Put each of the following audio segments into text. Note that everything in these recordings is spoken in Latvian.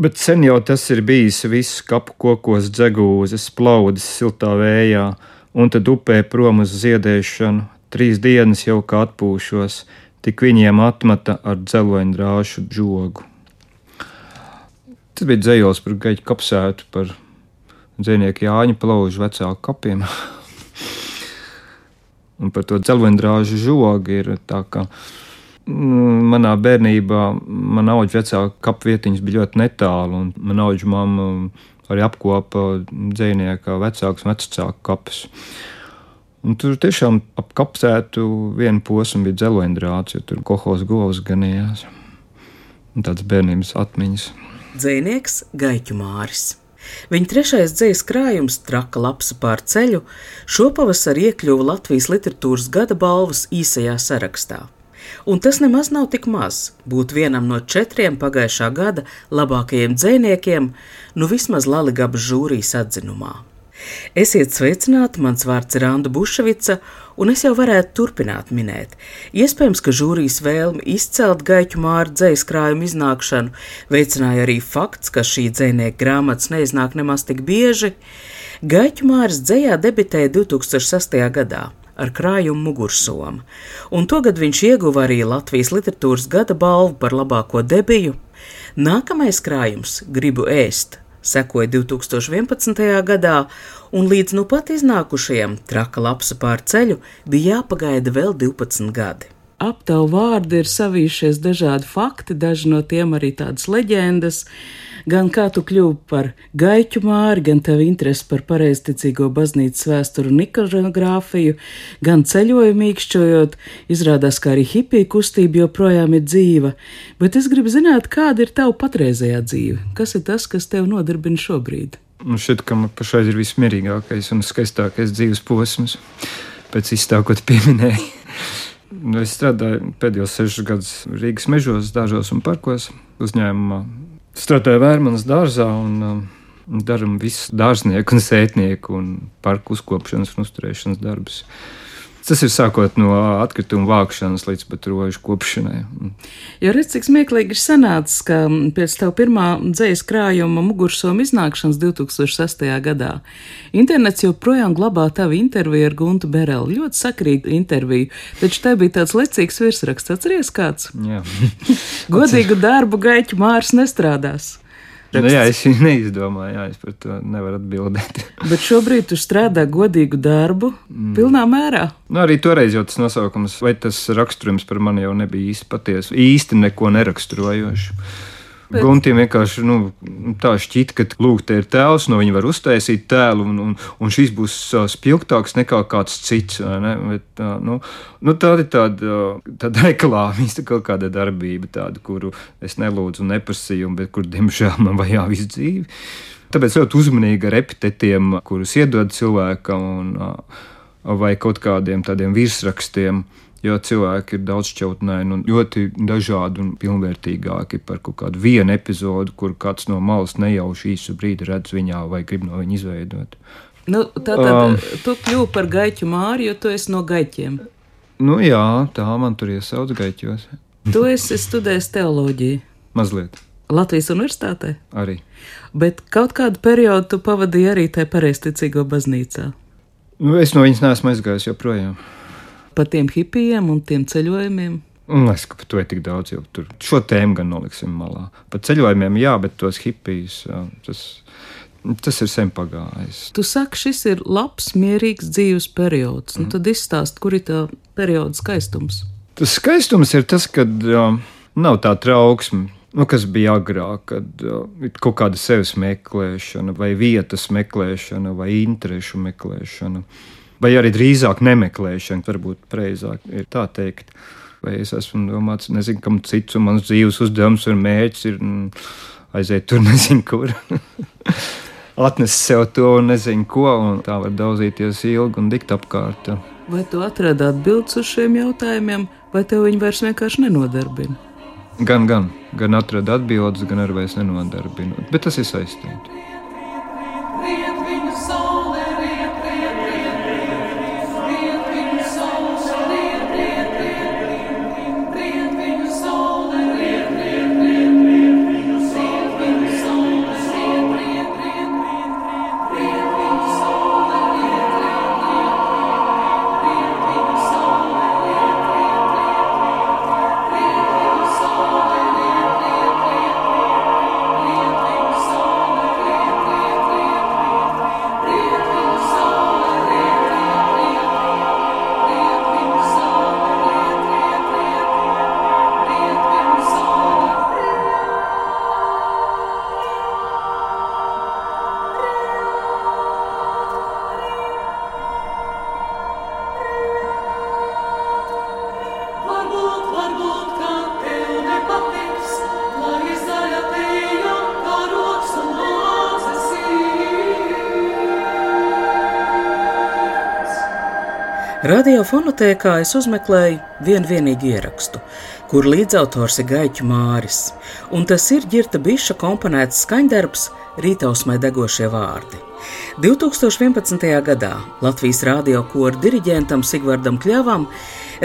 Bet sen jau tas ir bijis viss kapu kokos, dzegūzes, plaudis, siltā vējā, un tad upē prom uz ziedēšanu. Trīs dienas jau kā atpūšos, tik viņiem atmeta ar dzeloņdrāšu žogu. Tas bija dzējos par gaļu kapsētu, par dzinieku Jāņa plaužu vecāku kapiem. un par to dzeloņdrāžu žogu ir tā, ka manā bērnībā manā auga vecāka kapvietiņas bija ļoti netālu, un manā auga mamma arī apkopa dzinieka vecākus un vecāku kapus. Un tur tiešām ap kapsētu vienu posmu bija dzeloņdrāts, jo tur kohos govs ganījās. Un tāds bērnības atmiņas. Dzēnieks Gaiķu Māris. Viņa trešais dzīslis krājums, traka lapsa pār ceļu, šopavasar iekļuva Latvijas literatūras gada balvas īsajā sarakstā. Un tas nemaz nav tik maz. Būt vienam no četriem pagājušā gada labākajiem dziniekiem, nu vismaz Latvijas žūrijas atzinumā. Esiet sveicināti, mans vārds ir Anna Bušvica, un es jau varētu turpināt minēt. Iespējams, ka žūrijas vēlme izcelt gaiķu māru dzējas krājumu iznākšanu veicināja arī fakts, ka šī dzēnieka grāmatas neiznāk nemaz tik bieži. Gaiķu māras dzējā debitēja 2006. gadā ar krājumu mugursoma, un tagad viņš ieguva arī Latvijas literatūras gada balvu par labāko debiju. Nākamais krājums - Gribu ēst sekoja 2011. gadā, un līdz nu pat iznākušajam traka lapsa pār ceļu bija jāpagaida vēl 12 gadi. Ap tavu vārdu ir savījušies dažādi fakti, daži no tiem arī tādas leģendas gan kā tu kļuvi par gaiķu māri, gan tev interesi par pareizticīgo baznīcas vēsturu un ikonogrāfiju, gan ceļojumu mīkšķojot, izrādās, ka arī hipija kustība joprojām ir dzīva. Bet es gribu zināt, kāda ir tava patreizējā dzīve? Kas ir tas, kas tev nodarbina šobrīd? Man šķiet, ka man pašlaik ir vismierīgākais un skaistākais dzīves posms, pēc izstākot pieminēju. Nu, es strādāju pēdējos sešus gadus Rīgas mežos, dažos un parkos uzņēmumā strādāju Vērmanas dārzā un um, darām visu dārznieku un sētnieku un parku uzkopšanas un uzturēšanas darbus. Tas ir sākot no atkrituma vākšanas līdz pat rožu kopšanai. Jo redz, cik smieklīgi ir sanācis, ka pēc tev pirmā dzējas krājuma mugursoma iznākšanas 2006. gadā internets joprojām glabā tavu interviju ar Guntu Bereli. Ļoti sakrīgu interviju, taču te bija tāds lecīgs virsraksts. Atceries kāds? Jā. Godīgu darbu gaiķu mārs nestrādās. Nu, jā, es viņu neizdomāju, jā, es par to nevaru atbildēt. Bet šobrīd tu strādā godīgu darbu, mm. pilnā mērā. Nu, arī toreiz jau tas nosaukums, vai tas raksturojums par mani jau nebija īsti patiesa, īsti neko neraksturojošs. Bet... Guntim vienkārši nu, tā šķita, ka lūk, te ir tēls, no viņa var uztaisīt tēlu, un, un, un šis būs spilgtāks nekā kāds cits. Bet, tā, nu, nu, tā ir tāda, tāda reklāmas, tā kaut kāda darbība, tāda, kuru es nelūdzu un neprasīju, bet kur, diemžēl, man vajā visu dzīvi. Tāpēc ļoti uzmanīgi ar epitetiem, kurus iedod cilvēkam, un, vai kaut kādiem tādiem virsrakstiem jo cilvēki ir daudz šķautnēni un ļoti dažādi un pilnvērtīgāki par kaut kādu vienu epizodu, kur kāds no malas nejauši īsu brīdi redz viņā vai grib no viņa izveidot. Nu, tā tad um, tu kļūsi par gaiķu māri, jo tu esi no gaiķiem. Nu jā, tā man tur iesauc gaiķos. Tu esi studējis teoloģiju. Mazliet. Latvijas universitātē? Arī. Bet kaut kādu periodu tu pavadīji arī tajā pareizticīgo baznīcā. Nu, es no viņas neesmu aizgājis joprojām par tiem hipijiem un tiem ceļojumiem? Es domāju, ka to ir tik daudz, jau tur šo tēmu gan noliksim malā. Par ceļojumiem, jā, bet tos hipijus. Tas, Tas ir sen pagājis. Tu saki, šis ir labs, mierīgs dzīves periods. Nu, tad izstāst, kur ir tā perioda skaistums. Tas skaistums ir tas, ka uh, nav tā trauksme, nu, kas bija agrāk, kad uh, ir kaut kāda sevis meklēšana, vai vietas meklēšana, vai interešu meklēšana. Uh, vai arī drīzāk nemeklēšana, varbūt precīzāk ir tā teikt. Vai es esmu domāts, nezinu, kam cits, un mans dzīves uzdevums un mērķis ir aiziet tur, nezinu, kur. atnes sev to un nezinu ko, un tā var daudzīties ilgi un dikt apkārt. Vai tu atradi atbildes uz šiem jautājumiem, vai tev viņi vairs vienkārši nenodarbina? Gan, gan, gan atradu atbildes, gan arī vairs nenodarbinu, bet tas ir saistīts. Radiofonotēkā es uzmeklēju vienu vienīgu ierakstu, kur līdzautors ir Gaiķu Māris, un tas ir ģirta biša komponēts skaņdarbs Rītausmai degošie vārdi. 2011. gadā Latvijas radiokora diriģentam Sigvardam Kļavam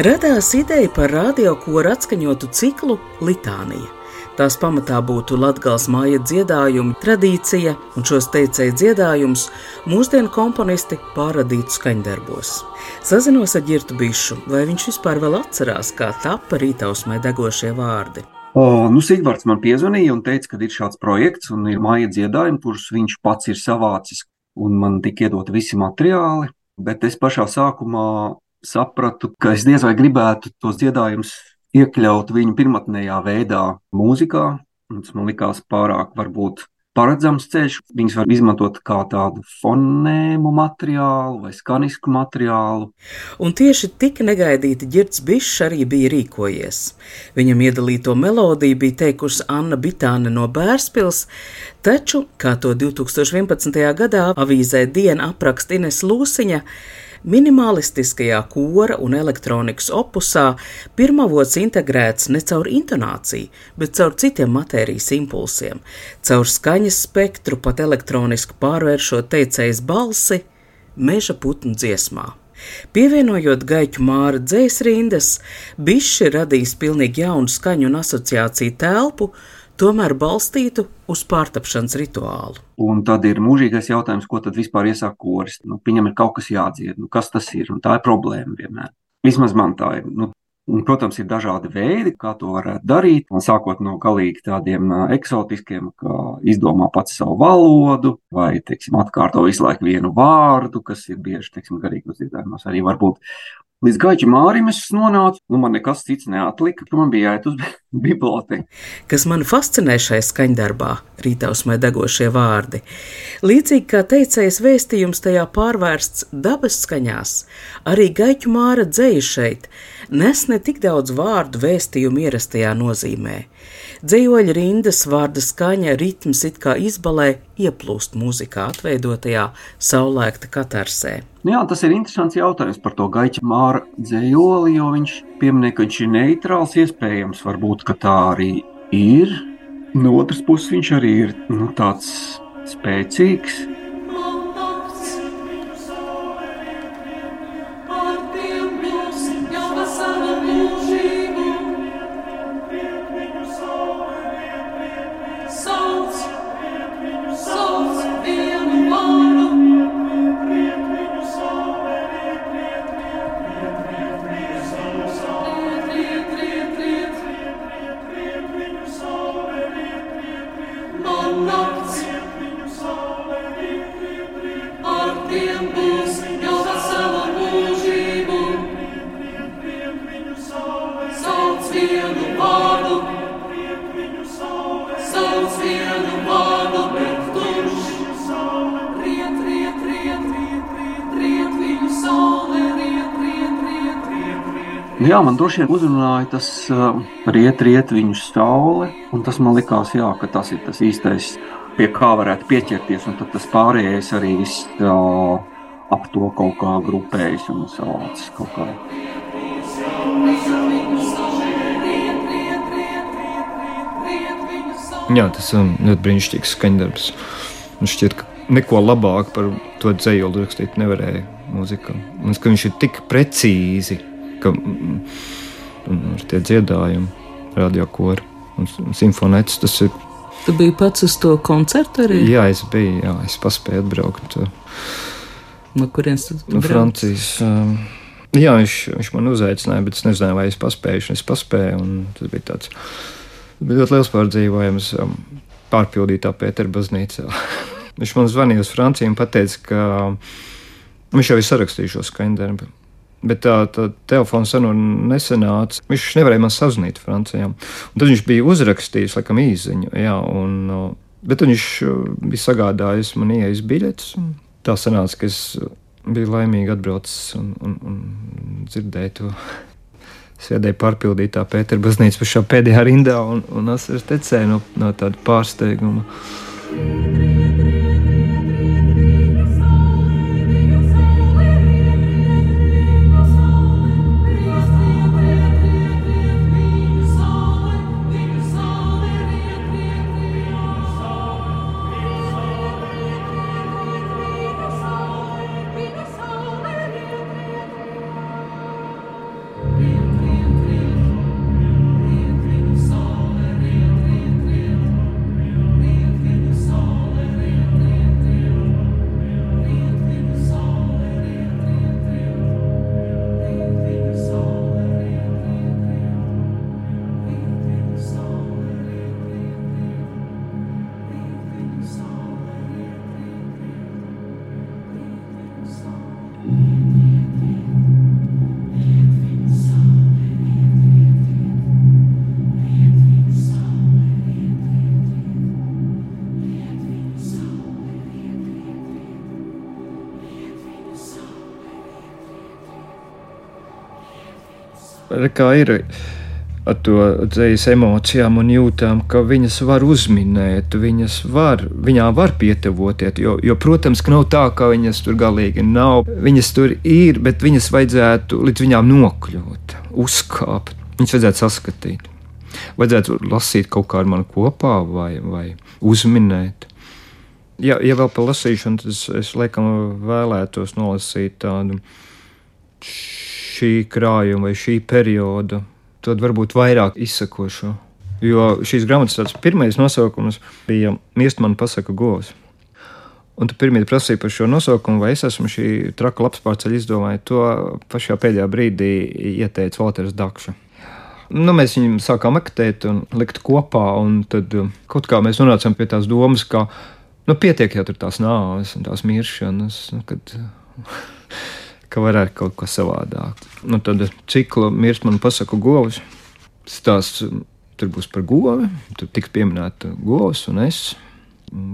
radās ideja par radiokoru atskaņotu ciklu Litānija. Tās pamatā būtu latgāls māja dziedājuma tradīcija, un šos teicēju dziedājumus mūsdienu komponisti pārradītu skaņdarbos. Sazinos ar ģirtu bišu, vai viņš vispār vēl atcerās, kā tapa rītausmai degošie vārdi. O, nu, Sigvards man piezvanīja un teica, ka ir šāds projekts un ir māja dziedājumi, kurus viņš pats ir savācis, un man tika iedot visi materiāli, bet es pašā sākumā sapratu, ka es diez vai gribētu tos dziedājumus iekļaut viņu pirmotnējā veidā mūzikā. Tas man likās pārāk varbūt paredzams ceļš. Viņus var izmantot kā tādu fonēmu materiālu vai skanisku materiālu. Un tieši tik negaidīti ģirds Bišs arī bija rīkojies. Viņam iedalīto melodiju bija teikusi Anna Bitāne no Bērspils, taču, kā to 2011. gadā avīzē Diena apraksta Ines Lūsiņa, Minimalistiskajā kora un elektronikas opusā pirmavots integrēts ne caur intonāciju, bet caur citiem matērijas impulsiem, caur skaņas spektru, pat elektroniski pārvēršot teicējas balsi meža putnu dziesmā. Pievienojot gaiķu māra dzēs rindas, bišķi radīs pilnīgi jaunu skaņu un asociāciju telpu, tomēr balstītu uz pārtapšanas rituālu. Un tad ir mūžīgais jautājums, ko tad vispār iesāk koris. Nu, viņam ir kaut kas jādzied, nu, kas tas ir, un tā ir problēma vienmēr. Vismaz man tā ir. Nu, Un, protams, ir dažādi veidi, kā to varētu darīt. Un sākot no galīgi tādiem eksotiskiem, kā izdomā pats savu valodu, vai, teiksim, atkārto visu laiku vienu vārdu, kas ir bieži, garīgos dziedājumos. Arī varbūt Līdz gaiķa mārim es nonācu, nu man nekas cits neatlika, ka man bija jāiet uz bibliotēku. Kas man fascinē šai skaņdarbā, rītausmē degošie vārdi. Līdzīgi kā teicējs vēstījums tajā pārvērsts dabas skaņās, arī gaiķu māra dzēja šeit nes ne tik daudz vārdu vēstījumu ierastajā nozīmē. Dzējoļa rindas, vārda skaņa, ritms it kā izbalē ieplūst mūzikā atveidotajā saulēkta katarsē. Jā, tas ir interesants jautājums par to gaiķa māra dzējoli, jo viņš pieminē, ka viņš ir neitrāls, iespējams, varbūt, tā arī ir. No otras puses viņš arī ir nu, tāds spēcīgs, jā, man droši vien uzrunāja tas uh, riet, riet viņu saule, un tas man likās, jā, ka tas ir tas īstais pie kā varētu pieķerties, un tad tas pārējais arī viss uh, ap to kaut kā grupējas un savācis kaut kā. Jā, tas ir ļoti brīnišķīgs skaņdarbs. Man šķiet, ka neko labāk par to dzējoli rakstīt nevarēja mūzikā. Man liekas, ka viņš ir tik precīzi, ka mm, mm, tie dziedājumi, radiokori un simfonēts, tas ir. Tu biji pats uz to koncertu arī? Jā, es biju, jā, es paspēju atbraukt. No kurienes tu no Francijas? Um, jā, viņš, viņš man uzaicināja, bet es nezināju, vai es paspēju. Es paspēju, un tas bija tāds bija ļoti liels pārdzīvojums um, pārpildītā Pētera baznīcā. viņš man zvanīja uz Franciju un teica, ka viņš jau ir sarakstījis šo skaņdarbu. Bet tā, tā telefona saruna nesenāca. Viņš nevarēja man sazvanīt Francijā. Un tad viņš bija uzrakstījis, laikam, īsiņu. Jā, un, bet viņš bija sagādājis man ieejas biļetes. Tā sanāca, ka es biju laimīgi atbraucis un, un, un dzirdēju to. Sēdēju pārpildītā Pētera baznīcas pašā pēdējā rindā un, un es tecēju no, no tāda pārsteiguma. Kā ir ar to dzīslu emocijām un jūtām, ka viņas var uzminēt, viņas var, viņām var pietuvoties. Jo, jo, protams, ka nav tā, ka viņas tur galīgi nav. Viņas tur ir, bet viņas vajadzētu līdz viņām nokļūt, uzkāpt. Viņas vajadzētu saskatīt. Vajadzētu lasīt kaut kā ar mani kopā vai, vai uzminēt. Ja, ja vēl par lasīšanu, tad es, es laikam vēlētos nolasīt tādu šī krājuma vai šī perioda, tad varbūt vairāk izsakošo. Jo šīs grāmatas pirmais nosaukums bija Miestmanu pasaka govs. Un tu pirmie prasīja par šo nosaukumu, vai es esmu šī traka labs pārceļ izdomāju. To pašā pēdējā brīdī ieteica Walters Dakša. Nu, mēs viņu sākām meklēt un likt kopā, un tad uh, kaut kā mēs nonācām pie tās domas, ka nu, pietiek jau tur tās nāves un tās miršanas. Nu, kad, ka varētu kaut ko savādāk. Nu, tad cikla mirst man pasaku govs. Stāsts tur būs par govi. Tur tiks pieminēta govs un es.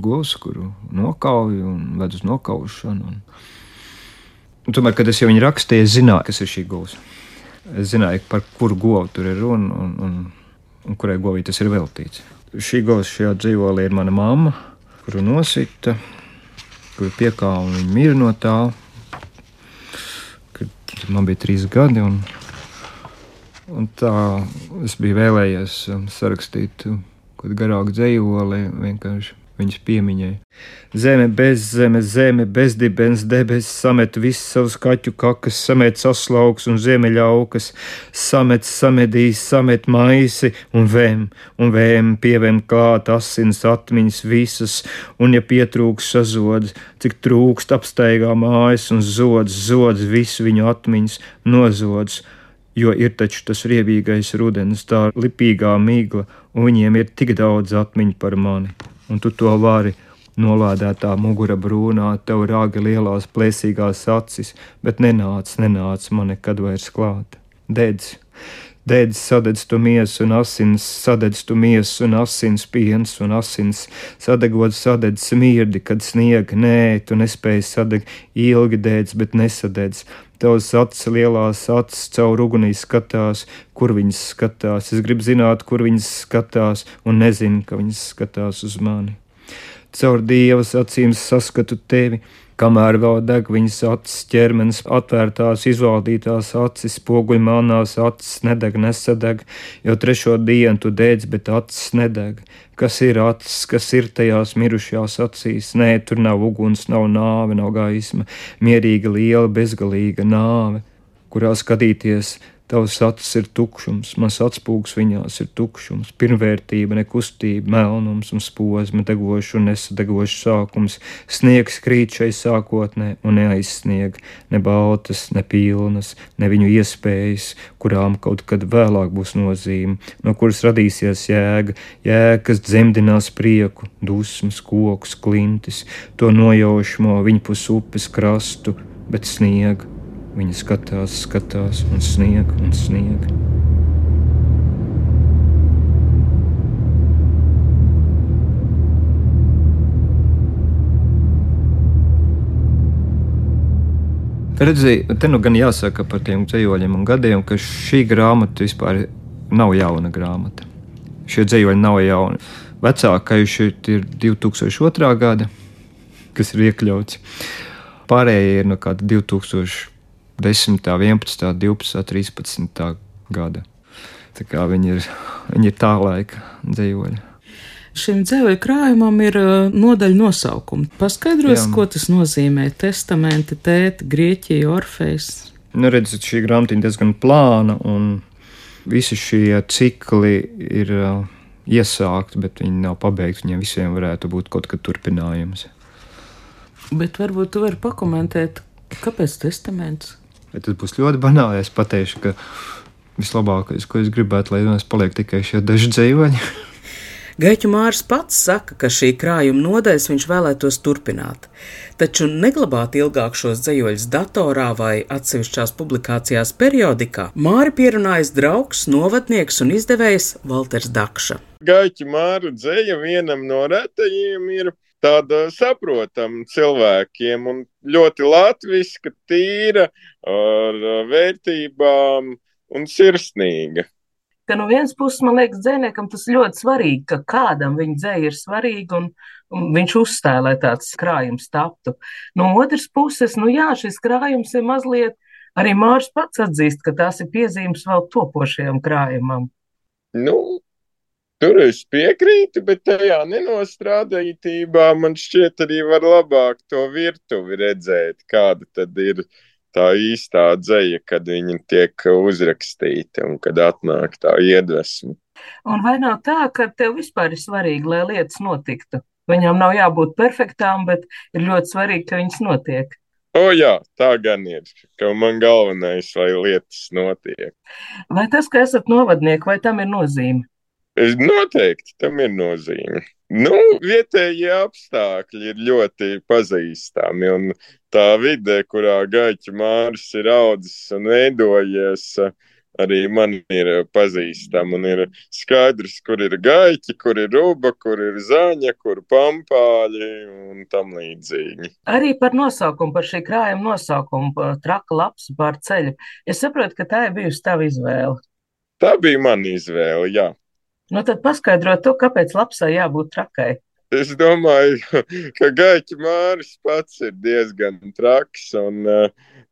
Govs, kuru nokauju un vedu uz nokaušanu. Un... Un tomēr, kad es jau viņu rakstīju, es zināju, kas ir šī govs. Es zināju, par kuru govu tur ir runa un, un, un kurai govī tas ir veltīts. Šī govs šajā dzīvolī ir mana mamma, kuru nosita, kuru piekāva un viņa mir no tā kad man bija trīs gadi. Un, un tā es biju vēlējies um, sarakstīt um, kaut kādu garāku dzējoli, vienkārši viņas piemiņai. Zeme bez zemes, zeme bez dibens, debesis samet visus savus kaķu kakas, samet saslauks un ziemeļaukas, samet samedīs, samet maisi un vēm, un vēm pievem klāt asins atmiņas visas, un ja pietrūks sazod, cik trūkst apsteigā mājas un zods, zods visu viņu atmiņas, nozods jo ir taču tas riebīgais rudens, tā lipīgā migla, un viņiem ir tik daudz atmiņu par mani, un tu to vari Nolādētā mugura brūnā, tev rāga lielās plēsīgās acis, bet nenāc, nenāc man nekad vairs klāt. Dedz, Dēdz sadedz tu miesu un asins, sadedz tu miesu un asins piens un asins, sadegot sadedz smirdi, kad snieg, nē, tu nespēji sadegt ilgi dēdz, bet nesadedz. Tavs acis lielās acis caur ugunī skatās, kur viņas skatās. Es gribu zināt, kur viņas skatās, un nezinu, ka viņas skatās uz mani. Caur dievas acīm saskatu tevi kamēr vēl deg viņas acis, ķermenis atvērtās, izvaldītās acis, spoguļi melnās acis, nedeg, nesadeg, jo trešo dienu tu dēdz, bet acis nedeg. Kas ir acis, kas ir tajās mirušajās acīs? Nē, tur nav uguns, nav nāve, nav gaisma, mierīga, liela, bezgalīga nāve, kurā skatīties Tavs acis ir tukšums, mans atspūgs viņās ir tukšums, pirmvērtība, nekustība, melnums un posma, degošs un nesadegošs sākums, sniegs krīt šai sākotnē un neaizsnieg, ne baltas, ne pilnas, ne viņu iespējas, kurām kaut kad vēlāk būs nozīme, no kuras radīsies jēga, jēga, kas dzemdinās prieku, dusmas, kokus, klintis, to nojaušamo viņpus upes krastu, bet sniega Viņa skatās, skatās un snieg un snieg. Redziet, te nu gan jāsaka par tiem dzīvoļiem un gadiem, ka šī grāmata vispār nav jauna grāmata. Šie dzīvoļi nav jauni. Vecākais ir 2002. gada, kas ir iekļauts. Pārējie ir no kāda 2000. 10, 11, 12, 13 gada. Tā kā viņi ir, viņi ir tā laika dzīvoļi. Šim dzīvoļu krājumam ir uh, nodaļa nosaukumi. Paskaidros, Jā. ko tas nozīmē. Testamenti, tēta, Grieķija, Orfejs. Nu, redziet, šī grāmata ir diezgan plāna, un visi šie cikli ir uh, iesākti, bet viņi nav pabeigti. Viņiem visiem varētu būt kaut kad turpinājums. Bet varbūt tu vari pakomentēt, kāpēc testaments? Bet tas būs ļoti banāli. Es pateikšu, ka vislabākais, ko es gribētu, lai mēs paliek tikai šie daži dzīvoņi. Gaiķu Mārs pats saka, ka šī krājuma nodaļas viņš vēlētos turpināt, taču neglabāt ilgāk šos dzējoļus datorā vai atsevišķās publikācijās periodikā Māri pierunājas draugs, novadnieks un izdevējs Valters Dakša. Gaiķu Māra dzēja vienam no retajiem ir tāda saprotama cilvēkiem un ļoti latviska, tīra, ar vērtībām un sirsnīga. Ka no vienas puses, man liekas, dzēniekam tas ļoti svarīgi, ka kādam viņa dzēja ir svarīga un, un viņš uzstāja, lai tāds krājums taptu. No otras puses, nu jā, šis krājums ir mazliet, arī Mārs pats atzīst, ka tās ir piezīmes vēl topošajam krājumam. Nu, Tur es piekrītu, bet tajā nenostrādātībā man šķiet arī var labāk to virtuvi redzēt, kāda tad ir tā īstā dzēja, kad viņi tiek uzrakstīti un kad atnāk tā iedvesma. Un vai nav tā, ka tev vispār ir svarīgi, lai lietas notiktu? Viņām nav jābūt perfektām, bet ir ļoti svarīgi, ka viņas notiek. O, jā, tā gan ir. Ka man galvenais, lai lietas notiek. Vai tas, ka esat novadnieki, vai tam ir nozīme? Noteikti tam ir nozīme. Nu, vietējie apstākļi ir ļoti pazīstami, un tā vide, kurā Gaita Māris ir audzis un veidojies, arī man ir pazīstama. Ir skaidrs, kur ir gaļķi, kur ir ruba, kur ir zaņa, kur ir pampāļi un tam līdzīgi. Arī par nosaukumu, par šī krājuma nosaukumu, par traka lapas pār ceļu. Es saprotu, ka tā ir bijusi tava izvēle. Tā bija mana izvēle, jā. Nu, tad paskaidrot to, kāpēc lapsai jābūt trakai. Es domāju, ka Gaita Māris pats ir diezgan traks, un uh,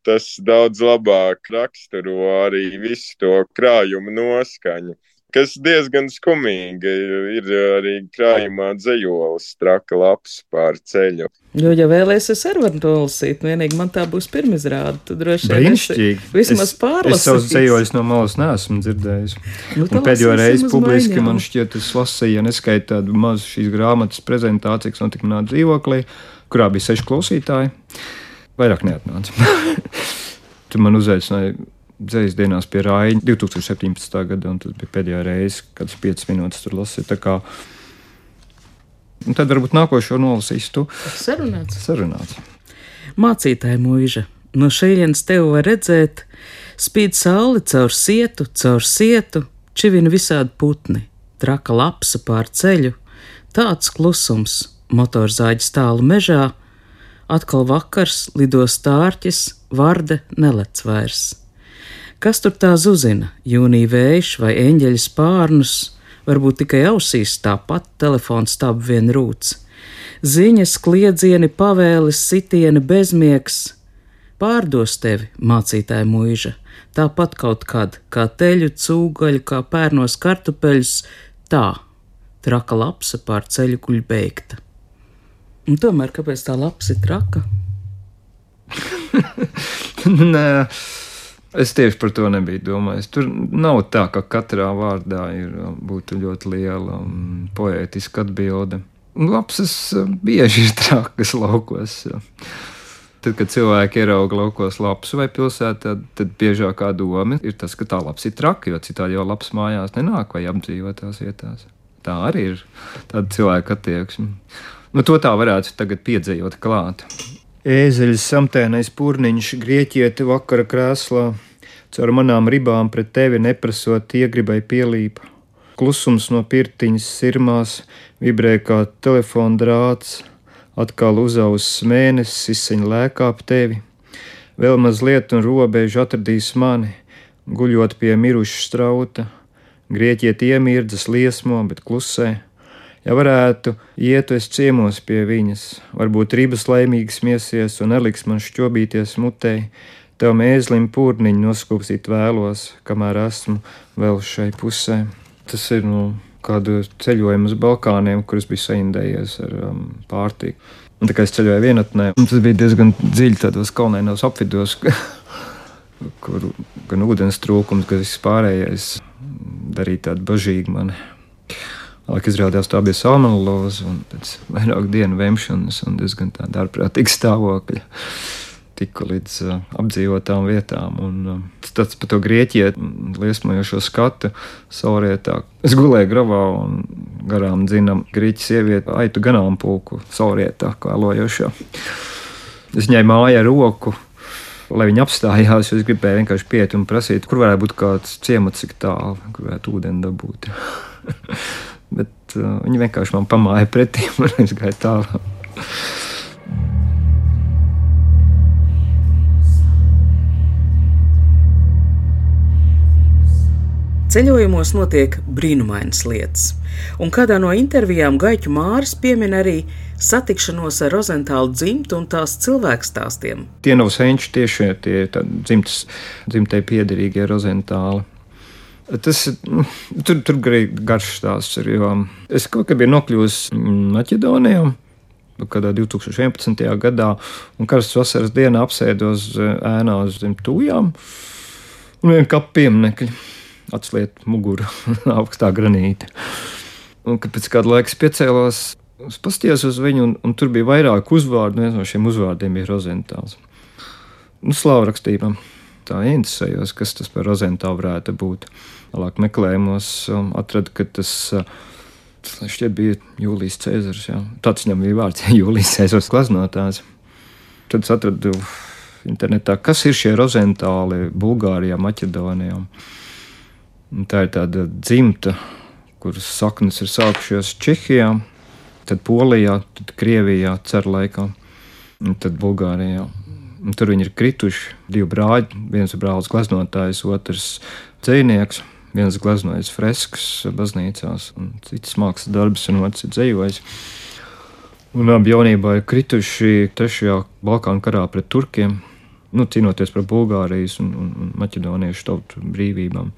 tas daudz labāk raksturo arī visu to krājumu noskaņu kas diezgan skumīgi ir arī krājumā dzējolis, traka laps pār ceļu. Jo, ja vēlēsies ar varu nolasīt, vienīgi man tā būs pirmizrāde, tad droši vien Brīnišķīgi. vismaz pārlasīt. Es savus dzējoļus no malas neesmu dzirdējis. Nu, pēdējo reizi publiski maiņā. man šķiet, es lasīju, ja neskait tādu mazu šīs grāmatas prezentāciju, kas notika manā dzīvoklī, kurā bija seši klausītāji. Vairāk neatnāca. tu man uzaicināji dzīs dienās pie Raina 2017. gada, un tas bija pēdējā reize, kad es 5 minūtes tur lasīju. Un tad varbūt nākošo nolasīs tu. Sarunāts. Sarunāts. Mācītāja mūža, no šejienes tev var redzēt, spīd sauli caur sietu, caur sietu, čivina visādi putni, traka lapsa pār ceļu, tāds klusums, motorzāģis tālu mežā, atkal vakars, lido stārķis, varde nelec vairs. Kas tur tā zuzina? Jūnija vējš vai eņģeļa spārnus, varbūt tikai ausīs tāpat telefons stāv vien rūts. Ziņas, kliedzieni, pavēles, sitieni, bezmiegs pārdos tevi, mācītāja mūža, tāpat kaut kad, kā teļu, cūgaļu, kā pērnos kartupeļus, tā traka lapsa pār ceļu guļ beigta. Un tomēr, kāpēc tā lapsa ir traka? Nē, es tieši par to nebiju domājis. Tur nav tā, ka katrā vārdā ir, būtu ļoti liela um, poētiska atbilde. Lapsas um, bieži ir trakas laukos. Tad, kad cilvēki ierauga laukos lapas vai pilsētā, tad biežākā doma ir tas, ka tā lapas ir traka, jo citādi jau lapas mājās nenāk vai apdzīvotās vietās. Tā arī ir tāda cilvēka attieksme. Nu, to tā varētu tagad piedzīvot klāt. Ēzeļs samtēnais purniņš, grieķieti vakara krēslā, caur manām ribām pret tevi neprasot iegribai pielīpa. Klusums no pirtiņas sirmās vibrē kā telefona drāts, atkal uzaugs mēnesis, izseņ lēkā ap tevi. Vēl mazliet un robežu atradīs mani, guļot pie miruša strauta. Grieķiet iemirdzas liesmo, bet klusē. Ja varētu iet es ciemos pie viņas, varbūt ribas laimīgas miesies un neliks man šķobīties mutē, tev mēslim pūrniņu noskūpsīt vēlos, kamēr esmu vēl šai pusē. Tas ir nu, kādu ceļojumu uz Balkāniem, kurus bija saindējies ar um, pārtiku. Un tā kā es ceļoju vienatnē, tas bija diezgan dziļi tādos kalnainos apvidos, kur gan ūdens trūkums, gan viss pārējais darīja tādu bažīgu mani. Lāk izrādījās, tā bija salmonelloze un pēc vairāku dienu vemšanas un diezgan tāda ārprātīga stāvokļa tiku līdz uh, apdzīvotām vietām. Un, uh, tas par to grieķiju liesmojošo skatu saurietā. Es gulēju gravā un garām dzinām grieķu sievieti aitu ganāmpulku saurietā, kā lojošā. Es viņai māju ar roku. Lai viņi apstājās, es gribēju vienkārši pieiet un prasīt, kur varētu būt kāds ciemats, cik tālu, kur varētu ūdeni dabūt. Bet uh, viņi vienkārši man pamāja pretī, un gāju tālāk. Ceļojumos notiek brīnumainas lietas, un kādā no intervijām Gaiķu Māris piemin arī satikšanos ar Rozentālu dzimtu un tās cilvēku stāstiem. Tie nav senči tiešie, tie dzimtas, dzimtai piederīgie Rozentāli. Tas nu, tur, tur garš stāsts ir. Es kaut kā biju nokļuvis Maķedonijā. Kādā 2011. gadā, un karstas vasaras dienā apsēdos ēnā uz zem tūjām un vienkārši kā pieminekļi atsliet muguru augstā granīta. Un, kad pēc kāda laika piecēlās, es paskatījos uz viņu, un, un tur bija vairāk uzvārdu. Viens no šiem uzvārdiem bija Rozentāls. Nu, Slāva rakstībā tā interesējos, kas tas par Rozentālu varētu būt. Tālāk meklējumos um, atradu, ka tas. Uh, šķiet bija Jūlijas Cēzars. Jā. Tāds viņam bija vārds, Jūlijas Cēzars glaznotājs. Tad es atradu internetā, kas ir šie rozentāli Bulgārijā, Maķedonijā. Tā ir tāda dzimta, kuras saknes ir sākušās Čehijā, tad Polijā, tad Krievijā, ceru laikā, un tad Bulgārijā. Tur viņi ir krituši divi brāļi. Viens ir brālis gleznotājs, otrs dzinieks. Viens gleznojis freskas baznīcās, un cits mākslas darbs, un otrs ir dzējojis. Un abi jaunībā ir krituši trešajā Balkānu karā pret turkiem, nu, cīnoties par Bulgārijas un, un, un Maķedoniešu tautu brīvībām.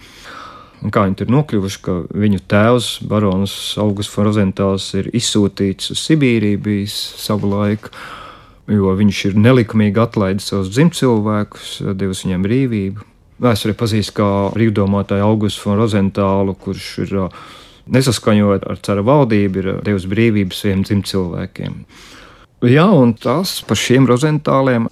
Un kā viņi ir nokļuvuši, ka viņu tēvs, Barons Augusts Rozentāls, ir izsūtīts uz Sibīriju bijis savu laiku, jo viņš ir nelikumīgi atlaidis savus dzimtcilvēkus, devis viņiem brīvību. Vēsturē pazīst kā brīvdomātāju Augustu Rozentālu, kurš ir nesaskaņot ar cara valdību, ir devis brīvību saviem dzimtcilvēkiem. Jā, un tas par šiem rozentāliem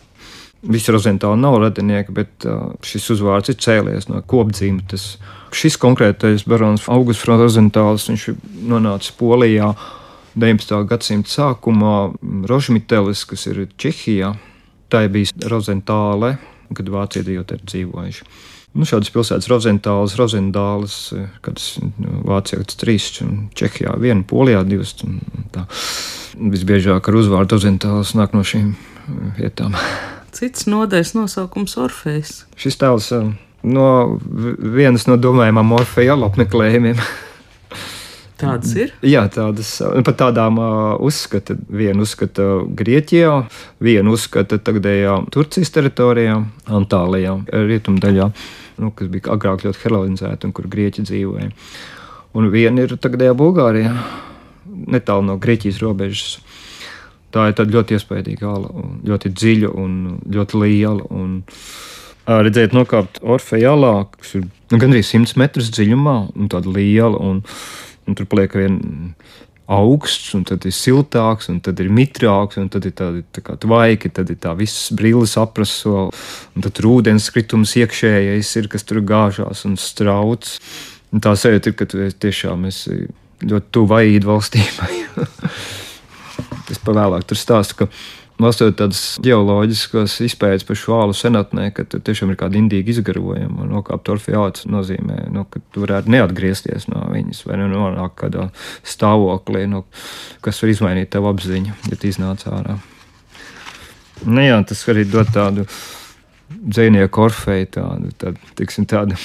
Visi rozentāli nav radinieki, bet šis uzvārds ir cēlies no kopdzimtes. Šis konkrētais barons Augusts Rozentāls, viņš ir nonācis Polijā 19. gadsimta sākumā, Rožmitelis, kas ir Čehijā. Tā ir bijusi Rozentāle, kad vācieši jau tur dzīvojuši. Nu, šādas pilsētas Rozentāls, Rozendāls, kādas nu, Vācijā trīs, un Čehijā viena, Polijā divas. Visbiežāk ar uzvārdu Rozentāls nāk no šīm vietām. Cits nodaļas nosaukums Orfejs. Šis tēls no vienas no domājamām Orfeja apmeklējumiem. Tādas ir? Jā, tādas pat tādām uh, uzskata. Vienu uzskata Grieķijā, vienu uzskata tagadējā Turcijas teritorijā, Antālijā, rietumdaļā, nu, kas bija agrāk ļoti helenizēta un kur Grieķi dzīvoja. Un viena ir tagadējā Bulgārijā, netālu no Grieķijas robežas. Tā ir ļoti iespaidīga ala, ļoti dziļa un ļoti liela. Un redzēt, nokāpt Orfeja alā, kas ir nu, gandrīz 100 metrus dziļumā, un tāda liela. Un, un tur paliek vien augsts, un tad ir siltāks, un tad ir mitrāks, un tad ir tādi tā kā tvaiki, tad ir tā visas brilles apraso, un tad tur ūdens kritums iekšējais ir, kas tur gāžās un strauts. Un tā sajūta ir, ka tu tiešām esi ļoti tuvu aīdu valstībai. es pavēlāk tur stāstu, ka lasot tādas geoloģiskas izpētes par šo ālu senatnē, ka tur tiešām ir kāda indīga izgarojuma. Nokāpt orfeāts nozīmē, nu, ka tu varētu neatgriezties no viņas vai nu nonākt kādā stāvoklī, nu, kas var izmainīt tavu apziņu, ja tu iznāc ārā. Nu, jā, tas arī dod tādu dzinieku orfeju, tādu, tādu, tiksim, tādu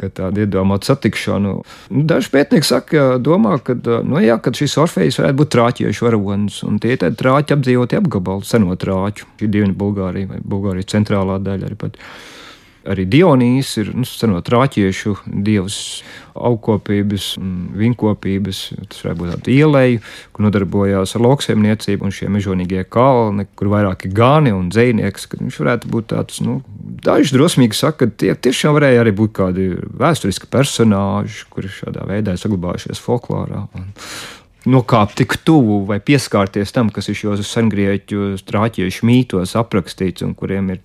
ka tāda iedomāta satikšana. Nu, daži pētnieki saka, domā, ka, nu, jā, ka šis orfejs varētu būt trāķiešu varonis, un tie ir trāķi apdzīvoti apgabali, seno trāķu. Šī divi Bulgārija vai Bulgārijas centrālā daļa arī pat. Arī Dionīs ir nu, seno trāķiešu dievs, augkopības, vinkopības. Tas varētu būt tāds ielēju, kur nodarbojās ar lauksaimniecību un šie mežonīgie kalni, kur vairāk ir gani un dzēnieks. Viņš varētu būt tāds, nu, daži drosmīgi saka, ka tie tiešām varēja arī būt kādi vēsturiski personāži, kuri šādā veidā ir saglabājušies folklorā. Un, nokāpt tik tuvu vai pieskarties tam, kas ir šos sengrieķu trāķiešu mītos aprakstīts un kuriem ir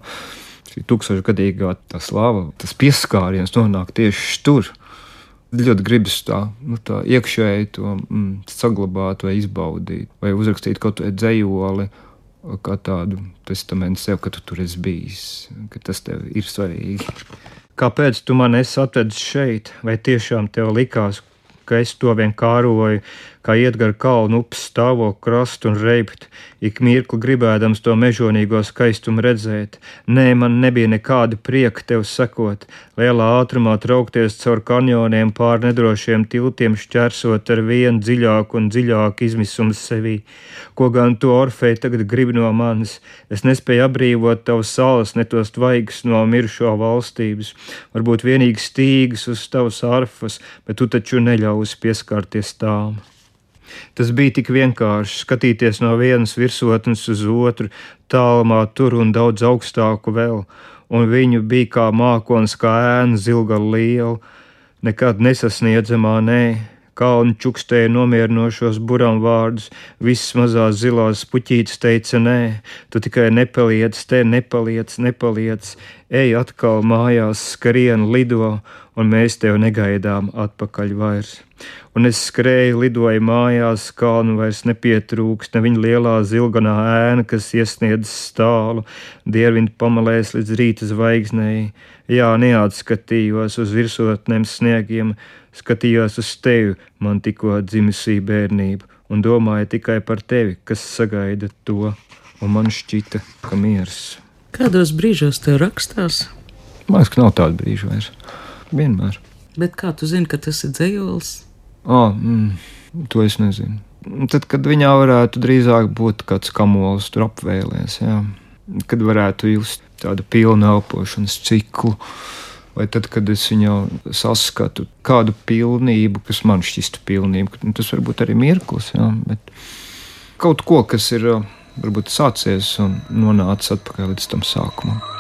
tūkstošgadīgā tā slava, tas pieskāriens nonāk tieši tur. Ļoti gribas tā, nu, tā iekšēji to mm, saglabāt, vai izbaudīt, vai uzrakstīt kaut kādu dzējoli, kā tādu testamentu sev, ka tu tur esi bijis, ka tas tev ir svarīgi. Kāpēc tu man esi atvedis šeit, vai tiešām tev likās, ka es to vien kāroju, kā iet gar kalnu upes stāvo krastu un reibt, ik mirkli gribēdams to mežonīgo skaistumu redzēt. Nē, man nebija nekāda prieka tev sekot, lielā ātrumā traukties caur kanjoniem pār nedrošiem tiltiem, šķērsot ar vien dziļāku un dziļāku izmisumu sevī. Ko gan tu, Orfei, tagad gribi no manis? Es nespēju apbrīvot tavas salas, ne tos tvaigus no mirušo valstības, varbūt vienīgi stīgas uz tavas arfas, bet tu taču neļausi pieskarties tām. Tas bija tik vienkārši skatīties no vienas virsotnes uz otru, tālumā tur un daudz augstāku vēl, un viņu bija kā mākons, kā ēna zilga liela, nekad nesasniedzamā nē. Kalni čukstēja nomierinošos buram vārdus, visas mazās zilās puķītes teica nē, tu tikai nepaliec, te nepaliec, nepaliec, ej atkal mājās, skrien, lido, un mēs tev negaidām atpakaļ vairs un es skrēju, lidoju mājās, kalnu vairs nepietrūks, ne viņa lielā zilganā ēna, kas iesniedz stālu, dierviņu pamalēs līdz rīta zvaigznēji. Jā, neatskatījos uz virsotnēm sniegiem, skatījos uz tevi, man tikko dzimusī bērnība, un domāju tikai par tevi, kas sagaida to, un man šķita, ka miers. Kādos brīžos tev rakstās? Man liekas, ka nav tādu brīžu vairs. Vienmēr. Bet kā tu zini, ka tas ir dzējols? Oh, mm, to es nezinu. Tad, kad viņā varētu drīzāk būt kāds kamols, tur apvēlēs, jā. kad varētu just tādu pilnu elpošanas ciklu, vai tad, kad es viņu saskatu kādu pilnību, kas man šķistu pilnību, tas var būt arī mirklis, jā, bet kaut ko, kas ir varbūt sācies un nonācis atpakaļ līdz tam sākumam.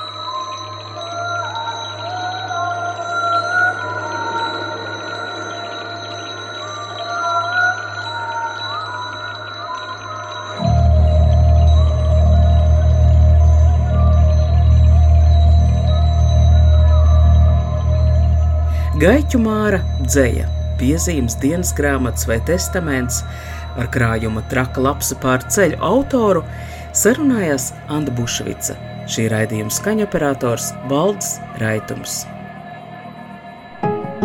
Gaiķu māra dzēja, piezīmes dienas grāmatas vai testaments ar krājuma traka lapsa pār ceļu autoru sarunājās Anna Bušvica, šī raidījuma skaņoperators Valds Raitums.